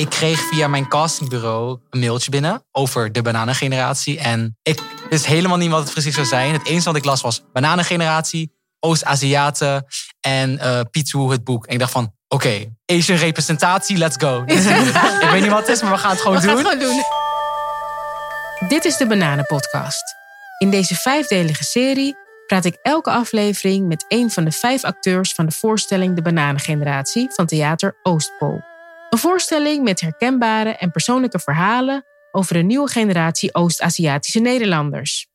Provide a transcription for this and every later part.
ik kreeg via mijn castingbureau een mailtje binnen over de bananengeneratie. En ik wist helemaal niet wat het precies zou zijn. Het enige wat ik las was bananengeneratie, Oost-Aziaten en uh, Piet het boek. En ik dacht van, oké, Asian representatie, let's go. ik weet niet wat het is, maar we gaan het gewoon We doen. gaan het gewoon doen. Dit is de Bananenpodcast. In deze vijfdelige serie praat ik elke aflevering met een van de vijf acteurs van de voorstelling De Bananengeneratie van Theater Oostpol. Een voorstelling met herkenbare en persoonlijke verhalen over een nieuwe generatie Oost-Aziatische Nederlanders.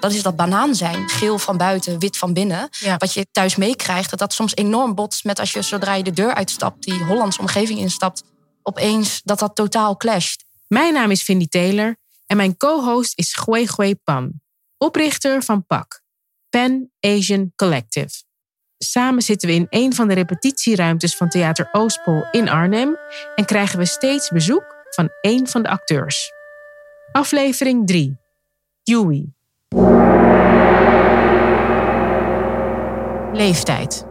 Dat is dat banaan zijn. Geel van buiten, wit van binnen. Ja. Wat je thuis meekrijgt. Dat dat soms enorm botst met als je zodra je de deur uitstapt, die Hollandse omgeving instapt, opeens dat dat totaal clasht. Mijn naam is Vindy Taylor en mijn co-host is Gui Gui Pan, oprichter van PAC, Pan Asian Collective. Samen zitten we in een van de repetitieruimtes van Theater Oostpol in Arnhem en krijgen we steeds bezoek van een van de acteurs. Aflevering 3. Yui. Leeftijd.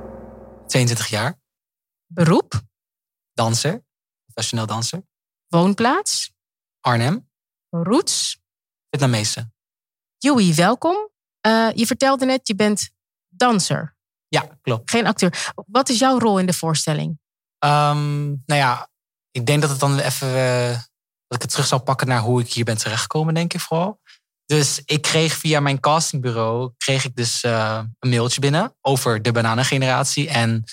22 jaar, Beroep. danser, professioneel danser. Woonplaats. Arnhem, Roots. Vietnamese. Yui, welkom. Eh, je vertelde net, je bent danser. Ja, klopt. Geen acteur. Wat is jouw rol in de voorstelling? Ehm, nou ja, ik denk dat het dan even. eh, dat ik het terug zal pakken naar hoe ik hier ben terechtgekomen, denk ik vooral. Dus ik kreeg via mijn castingbureau kreeg ik dus eh, een mailtje binnen over de bananengeneratie. En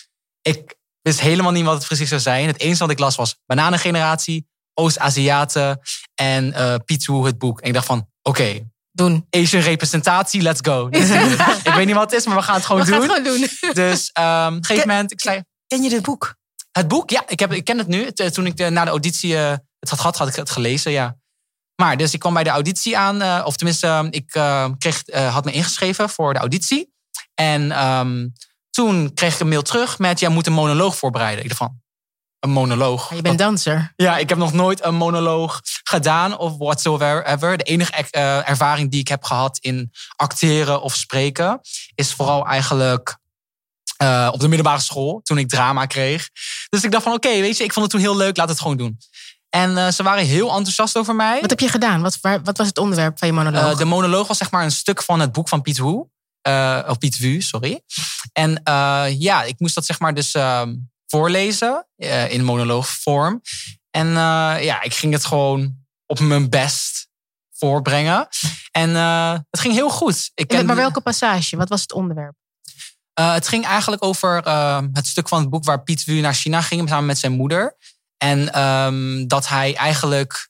ik wist helemaal niet wat het precies zou zijn. Het enige wat ik las was bananengeneratie, Oost-Aziaten en eh Piet het boek. En ik dacht van, oké, Doen. Asian representatie, let's go. ik weet niet wat het is, maar we gaan het gewoon We gaan doen. het gewoon doen. Dus ehm, op een gegeven moment, ik zei, Ken je dit boek? het boek, ja, ik, heb, ik ken het nu. T- Toen ik de, na de auditie eh, het had gehad, had ik het gelezen, ja. Maar dus ik kwam bij de auditie aan, eh, of tenminste, eh, ik eh, kreeg, eh, had me ingeschreven voor de auditie. En ehm, toen kreeg ik een mail terug met, jij moet een monoloog voorbereiden. Ik dacht van, een monoloog? Je bent danser. Ja, ik heb nog nooit een monoloog gedaan of whatsoever. De enige eh, ervaring die ik heb gehad in acteren of spreken is vooral eigenlijk eh, op de middelbare school toen ik drama kreeg. Dus ik dacht van oké, weet je, ik vond het toen heel leuk, laat het gewoon doen. En eh, ze waren heel enthousiast over mij. Wat heb je gedaan? Wat, waar- wat was het onderwerp van je monoloog? De monoloog was zeg maar een stuk van het boek van Piet Wu. Of Piet Wu, sorry. En ja, ik moest dat zeg maar dus ehm, voorlezen in monoloogvorm. En eh, ja, ik ging het gewoon op mijn best voorbrengen. En eh, het ging heel goed. Ik ken- maar welke passage? Wat was het onderwerp? eh, het ging eigenlijk over eh, het stuk van het boek waar Piet Wu naar China ging samen met zijn moeder. En ehm, dat hij eigenlijk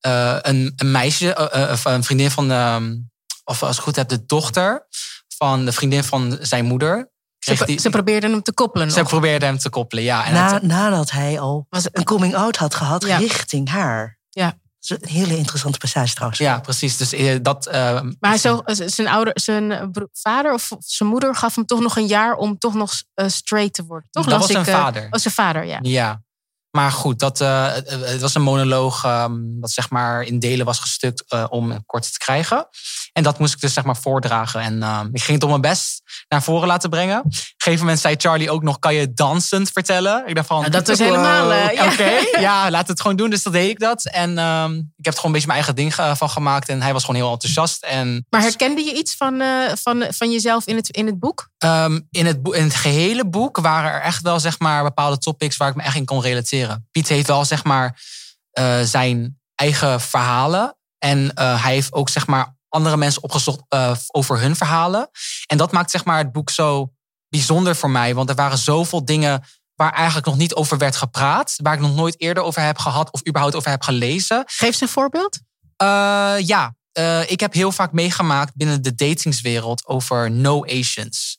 een, een meisje, of een vriendin van, ehm, of als ik goed heb, de dochter van de vriendin van zijn moeder. Ze, die, ze probeerden hem te koppelen. ze nog. probeerde hem te koppelen, ja. En Na, het- nadat hij al Was het- een coming-out had gehad Ja. richting haar. Ja. Dat is een hele interessante passage trouwens. ja, precies. Dus eh, dat. eh, Maar zo, zijn, ouder, zijn eh, bro- vader of zijn moeder gaf hem toch nog een jaar om toch nog eh, straight te worden. Toch Dat was ik, zijn eh, vader. was zijn vader, ja. Ja. Maar goed, dat, eh, het- was een monoloog ehm, dat zeg maar in delen was gestukt eh, om kort te krijgen. En dat moest ik dus zeg maar voordragen. En ehm, ik ging het op mijn best naar voren laten brengen. Op een gegeven moment zei Charlie ook nog, kan je dansend vertellen? Ik dacht van, Nou, dat wow, helemaal, ja. Oké, ja, laat het gewoon doen. Dus dat deed ik dat. En ehm, ik heb het gewoon een beetje mijn eigen ding van gemaakt. En hij was gewoon heel enthousiast. En Maar herkende je iets van, eh, van, van jezelf in het, in het boek? Ehm, in, het in het gehele boek waren er echt wel zeg maar, bepaalde topics waar ik me echt in kon relateren. Piet heeft wel zeg maar, eh, zijn eigen verhalen. En hij heeft ook zeg maar, andere mensen opgezocht eh, over hun verhalen. En dat maakt zeg maar, het boek zo bijzonder voor mij. Want er waren zoveel dingen waar eigenlijk nog niet over werd gepraat. Waar ik nog nooit eerder over heb gehad of überhaupt over heb gelezen. Geef eens een voorbeeld. Eh, ja, eh, ik heb heel vaak meegemaakt binnen de datingswereld over no Asians.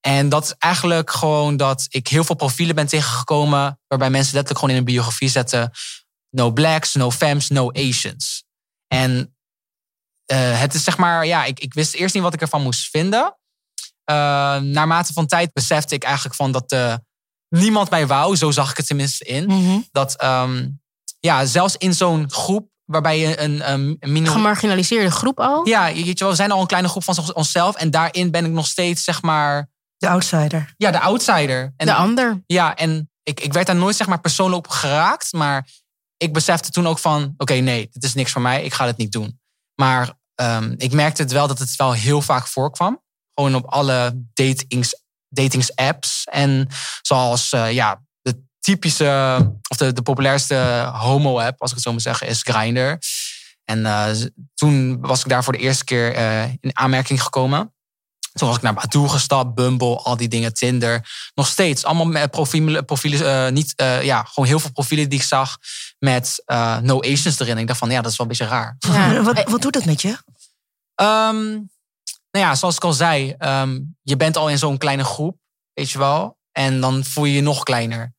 En dat is eigenlijk gewoon dat ik heel veel profielen ben tegengekomen. waarbij mensen letterlijk gewoon in een biografie zetten: no blacks, no femmes, no Asians. En eh, het is zeg maar, ja, ik, ik wist eerst niet wat ik ervan moest vinden. Uh, naarmate van tijd besefte ik eigenlijk van dat uh, niemand mij wou. Zo zag ik het tenminste in. Mm-hmm. Dat um, ja, zelfs in zo'n groep waarbij je een, een, een minor... gemarginaliseerde groep al. Ja, je, weet je wel, we zijn al een kleine groep van onszelf. En daarin ben ik nog steeds, zeg maar. De outsider. Ja, de outsider. En, de ander. Ja, en ik, ik werd daar nooit zeg maar persoonlijk op geraakt. Maar ik besefte toen ook van, oké, nee, dit is niks voor mij. Ik ga het niet doen. Maar ehm, ik merkte het wel dat het wel heel vaak voorkwam. Gewoon op alle datings, datings apps. En zoals, eh, ja, de typische, of de, de populairste homo-app, als ik het zo moet zeggen, is Grindr. En eh, toen was ik daar voor de eerste keer eh, in aanmerking gekomen. Toen was ik naar Badoo gestapt, Bumble, al die dingen, Tinder. Nog steeds, allemaal met profielen, profielen eh, niet, eh, ja, gewoon heel veel profielen die ik zag met eh, no Asians erin. Ik dacht van, ja, dat is wel een beetje raar. Ja. Wat, wat doet dat met je? Ehm, nou ja, zoals ik al zei, ehm, je bent al in zo'n kleine groep, weet je wel. En dan voel je je nog kleiner.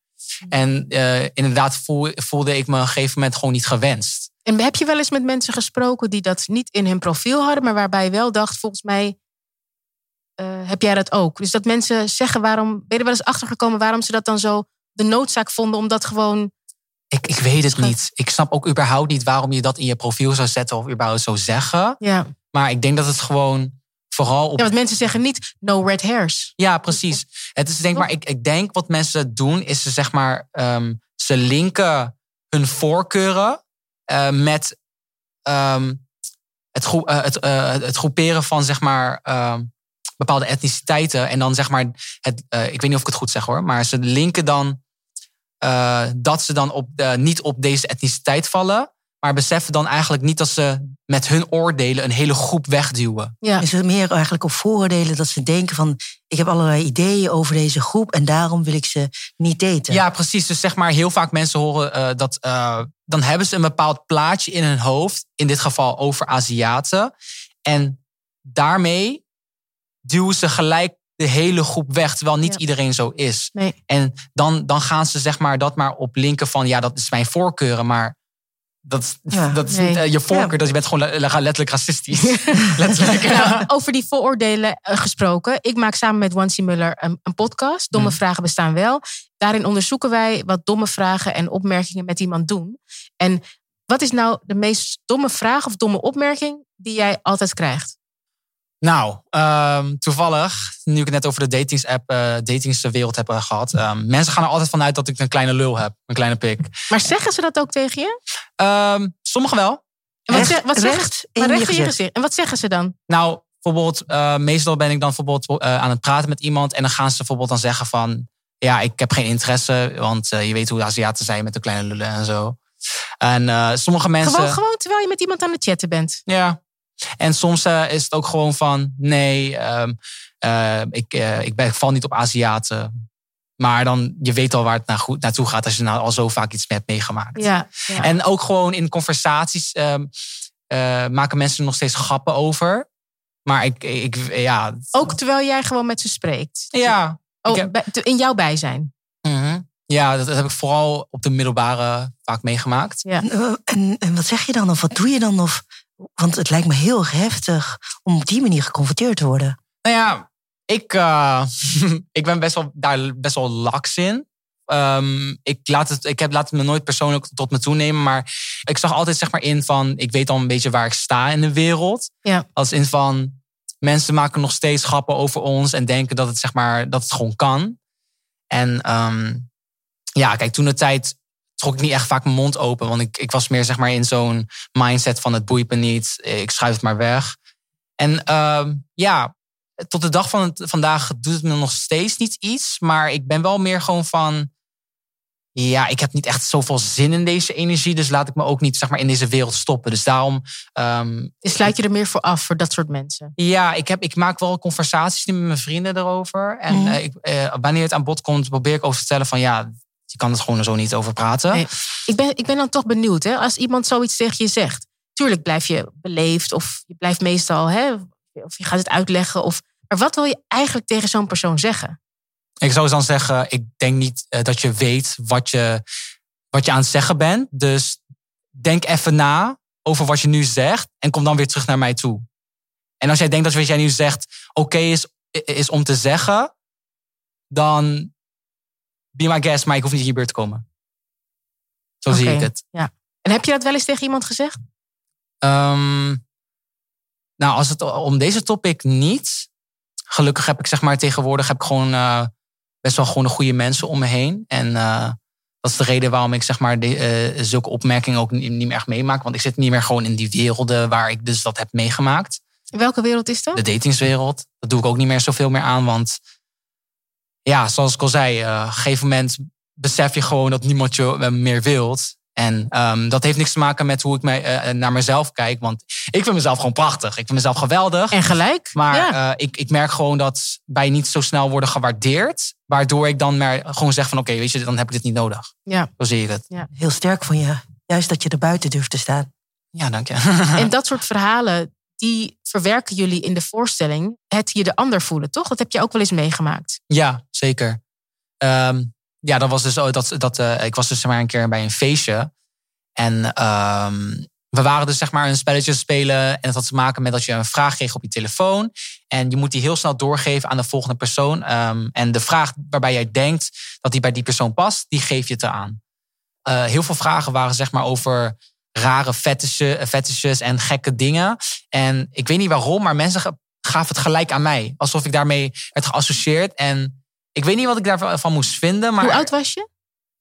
En eh, inderdaad voel, voelde ik me op een gegeven moment gewoon niet gewenst. En heb je wel eens met mensen gesproken die dat niet in hun profiel hadden, maar waarbij je wel dacht, volgens mij heb jij dat ook. Dus dat mensen zeggen waarom, ben je er wel eens achtergekomen waarom ze dat dan zo de noodzaak vonden om dat gewoon. Ik, ik weet het niet. Ik snap ook überhaupt niet waarom je dat in je profiel zou zetten of überhaupt zou zeggen. Ja. Maar ik denk dat het gewoon vooral op ja, want mensen zeggen niet no red hairs. Ja, precies. Het is denk maar, ik, ik denk wat mensen doen, is ze zeg maar, ehm, ze linken hun voorkeuren eh, met ehm, het, eh, het, eh, het groeperen van zeg maar ehm, bepaalde etniciteiten. En dan zeg maar, het, eh, ik weet niet of ik het goed zeg hoor, maar ze linken dan eh, dat ze dan op de, niet op deze etniciteit vallen. Maar beseffen dan eigenlijk niet dat ze met hun oordelen een hele groep wegduwen. Ja. Is het meer eigenlijk op vooroordelen dat ze denken van... ik heb allerlei ideeën over deze groep en daarom wil ik ze niet daten. Ja, precies. Dus zeg maar, heel vaak mensen horen eh, dat. eh, dan hebben ze een bepaald plaatje in hun hoofd. In dit geval over Aziaten. En daarmee duwen ze gelijk de hele groep weg. Terwijl niet Ja. iedereen zo is. Nee. En dan, dan gaan ze zeg maar dat maar op linken van. Ja, dat is mijn voorkeuren. Maar dat, Ja. dat is Nee. niet eh, je voorkeur. Ja. Dat je bent gewoon le- le- letterlijk racistisch. letterlijk. Nou, over die vooroordelen eh, gesproken. Ik maak samen met Wansi Muller een, een podcast. Domme Mhm. vragen bestaan wel. Daarin onderzoeken wij wat domme vragen en opmerkingen met iemand doen. En wat is nou de meest domme vraag of domme opmerking die jij altijd krijgt? Nou, ehm, toevallig, nu ik het net over de datingsapp, eh datingswereld heb eh, gehad. ehm, mensen gaan er altijd vanuit dat ik een kleine lul heb, een kleine pik. Maar zeggen ze dat ook tegen je? Ehm, sommigen wel. En wat, Recht- wat zeggen recht in recht in je gezicht. gezicht. En wat zeggen ze dan? Nou, bijvoorbeeld, eh, meestal ben ik dan bijvoorbeeld eh, aan het praten met iemand en dan gaan ze bijvoorbeeld dan zeggen van, ja, ik heb geen interesse, want eh, je weet hoe de Aziaten zijn met de kleine lullen en zo. En eh, sommige mensen. Gewoon, gewoon terwijl je met iemand aan het chatten bent. Ja. En soms eh, is het ook gewoon van, nee, ehm, eh, ik, eh, ik, ben, ik val niet op Aziaten. Maar dan, je weet al waar het naar goed, naartoe gaat als je nou al zo vaak iets hebt meegemaakt. Ja, ja. En ook gewoon in conversaties ehm, eh, maken mensen er nog steeds grappen over. Maar ik, ik ja. ook terwijl jij gewoon met ze spreekt. Ja. Oh, heb- in jouw bijzijn. Mhm. Ja, dat, dat heb ik vooral op de middelbare vaak meegemaakt. Ja. En, En, en wat zeg je dan of wat doe je dan? Of, want het lijkt me heel heftig om op die manier geconfronteerd te worden. Nou ja, ik, eh, ik ben best wel, daar best wel laks in. Ehm, ik, laat het, ik heb, laat het me nooit persoonlijk tot me toenemen. Maar ik zag altijd zeg maar in van... Ik weet al een beetje waar ik sta in de wereld. Ja. Als in van... Mensen maken nog steeds grappen over ons. En denken dat het, zeg maar, dat het gewoon kan. En ehm, ja, kijk, toen de tijd trok ik niet echt vaak mijn mond open. Want ik, ik was meer zeg maar in zo'n mindset van het boeit me niet. Ik schuif het maar weg. En ehm, ja, tot de dag van het, vandaag doet het me nog steeds niet iets. Maar ik ben wel meer gewoon van. Ja, ik heb niet echt zoveel zin in deze energie. Dus laat ik me ook niet zeg maar, in deze wereld stoppen. Dus daarom. Dus sluit je er meer voor af voor dat soort mensen? ja, ik, heb, ik maak wel conversaties met mijn vrienden erover. En Mhm. eh, ik, eh, wanneer het aan bod komt, probeer ik over te vertellen van ja, je kan het gewoon er zo niet over praten. Nee. Ik ben, ik ben dan toch benieuwd, hè? als iemand zoiets tegen je zegt. Tuurlijk blijf je beleefd of je blijft meestal, hè? of je gaat het uitleggen. Of, maar wat wil je eigenlijk tegen zo'n persoon zeggen? Ik zou dan zeggen, ik denk niet eh, dat je weet wat je, wat je aan het zeggen bent. Dus denk even na over wat je nu zegt en kom dan weer terug naar mij toe. En als jij denkt dat wat jij nu zegt oké is, is om te zeggen, dan be my guest, maar ik hoef niet hierbij te komen. Zo zie ik het. En heb je dat wel eens tegen iemand gezegd? Ehm, nou, als het om deze topic niet. Gelukkig heb ik zeg maar tegenwoordig heb ik gewoon eh, best wel gewoon de goede mensen om me heen. En uh, dat is de reden waarom ik zeg maar de, uh, zulke opmerkingen ook niet, niet meer echt meemaak. Want ik zit niet meer gewoon in die werelden waar ik dus dat heb meegemaakt. Welke wereld is dat? De datingswereld. Dat doe ik ook niet meer zoveel meer aan. Want ja, zoals ik al zei, uh, op een gegeven moment besef je gewoon dat niemand je meer wilt. En um, dat heeft niks te maken met hoe ik mij, uh, naar mezelf kijk. Want ik vind mezelf gewoon prachtig. Ik vind mezelf geweldig. En gelijk. Maar ja. uh, ik, ik merk gewoon dat wij niet zo snel worden gewaardeerd. Waardoor ik dan maar gewoon zeg van oké, okay, weet je, dan heb ik dit niet nodig. Ja. Zo zie je het. Ja. Heel sterk van je. Juist dat je er buiten durft te staan. Ja, dank je. en dat soort verhalen, die verwerken jullie in de voorstelling. Het je de ander voelen, toch? Dat heb je ook wel eens meegemaakt. Ja, zeker. Um, ja, dat was dus oh, dat, dat uh, ik was dus maar een keer bij een feestje. En um, we waren dus zeg maar een spelletje spelen. En dat had te maken met dat je een vraag kreeg op je telefoon. En je moet die heel snel doorgeven aan de volgende persoon. Um, en de vraag waarbij jij denkt dat die bij die persoon past, die geef je het aan. Uh, heel veel vragen waren zeg maar over rare fetishes, fetishes en gekke dingen. En ik weet niet waarom, maar mensen gaven het gelijk aan mij. Alsof ik daarmee werd geassocieerd. En ik weet niet wat ik daarvan moest vinden. Maar, Hoe oud was je?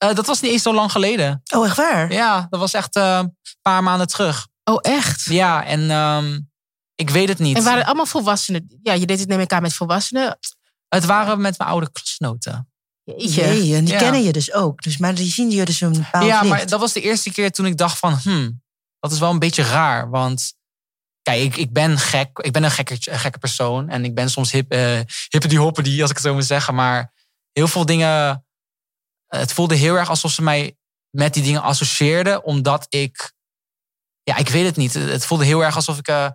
Uh, dat was niet eens zo lang geleden. Oh, echt waar? Ja, dat was echt uh, een paar maanden terug. Oh, echt? Ja, en um, ik weet het niet. En waren het allemaal volwassenen? Ja, je deed het neem ik aan met volwassenen. Het waren met mijn oude klasgenoten. Jeetje. En die ja. kennen je dus ook. Dus, maar die zien je dus een bepaald Ja, licht. maar dat was de eerste keer toen ik dacht van... Hmm, dat is wel een beetje raar, want... Kijk, ik, ik ben gek. Ik ben een gekke, gekke persoon. En ik ben soms hip, uh, hippity hoppity, als ik het zo moet zeggen. Maar heel veel dingen. Het voelde heel erg alsof ze mij met die dingen associeerden, omdat ik. Ja, ik weet het niet. Het voelde heel erg alsof ik. Uh,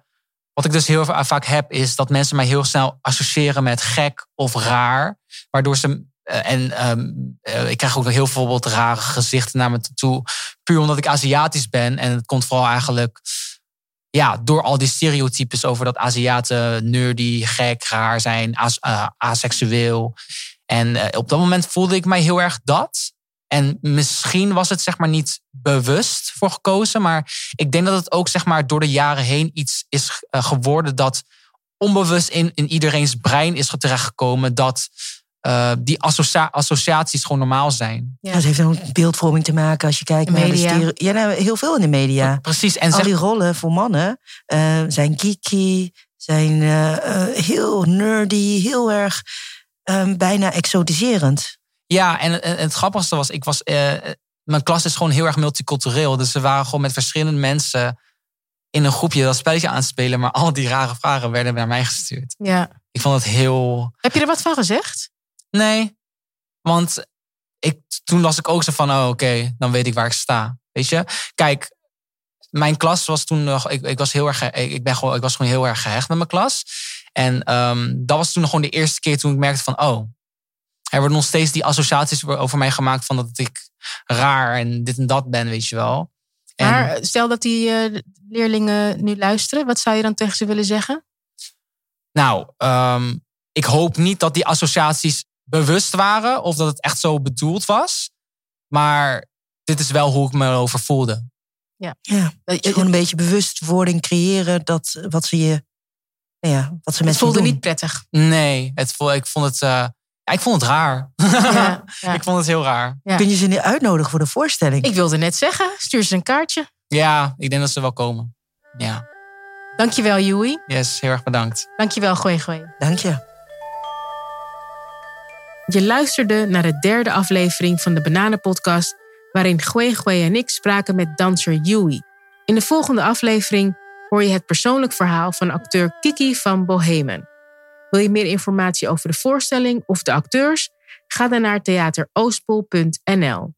wat ik dus heel vaak heb, is dat mensen mij heel snel associëren met gek of raar. Waardoor ze. Uh, en um, uh, ik krijg ook heel veel rare gezichten naar me toe. Puur omdat ik Aziatisch ben. En het komt vooral eigenlijk. Ja, door al die stereotypes over dat Aziaten nerdy, gek, raar zijn, as, aseksueel. En uh, op dat moment voelde ik mij heel erg dat. En misschien was het zeg maar niet bewust voor gekozen. Maar ik denk dat het ook zeg maar door de jaren heen iets is uh, geworden dat onbewust in, in iedereen's brein is terechtgekomen. Dat uh, die associa associaties gewoon normaal zijn. Ja. Dat heeft ook beeldvorming te maken als je kijkt de naar media. de Ja, nou, heel veel in de media. Precies. En Al zeg, die rollen voor mannen uh, zijn geeky, zijn uh, heel nerdy, heel erg um, bijna exotiserend. Ja, en, en, het grappigste was, ik was, uh, mijn klas is gewoon heel erg multicultureel. Dus we waren gewoon met verschillende mensen in een groepje dat spelletje aan het spelen. Maar al die rare vragen werden naar mij gestuurd. Ja. Ik vond het heel. Heb je er wat van gezegd? Nee, want ik, toen las ik ook zo van, oh oké, okay, dan weet ik waar ik sta. Weet je? Kijk, mijn klas was toen nog, ik, ik was heel erg, ik, ben gewoon, ik was gewoon heel erg gehecht met mijn klas. En um, dat was toen gewoon de eerste keer toen ik merkte van, oh, er worden nog steeds die associaties over mij gemaakt van dat ik raar en dit en dat ben, weet je wel. En, maar stel dat die uh, leerlingen nu luisteren, wat zou je dan tegen ze willen zeggen? Nou, um, ik hoop niet dat die associaties bewust waren of dat het echt zo bedoeld was. Maar dit is wel hoe ik me erover voelde. Ja, ja gewoon een beetje bewustwording creëren dat wat ze je. Ja, wat ze het voelde doen. niet prettig. Nee, het, ik vond het. Uh, ja, ik vond het raar. Ja, ja. ik vond het heel raar. Ja. Kun je ze nu uitnodigen voor de voorstelling? Ik wilde net zeggen, stuur ze een kaartje. Ja, ik denk dat ze wel komen. Ja. Dankjewel, Joey. Yes, heel erg bedankt. Dankjewel, Goeie Goeie. Dank je. Je luisterde naar de derde aflevering van de Bananenpodcast, waarin Gwe Gwe en ik spraken met danser Yui. In de volgende aflevering hoor je het persoonlijk verhaal van acteur Kiki van Bohemen. Wil je meer informatie over de voorstelling of de acteurs? Ga dan naar theateroostpol.nl.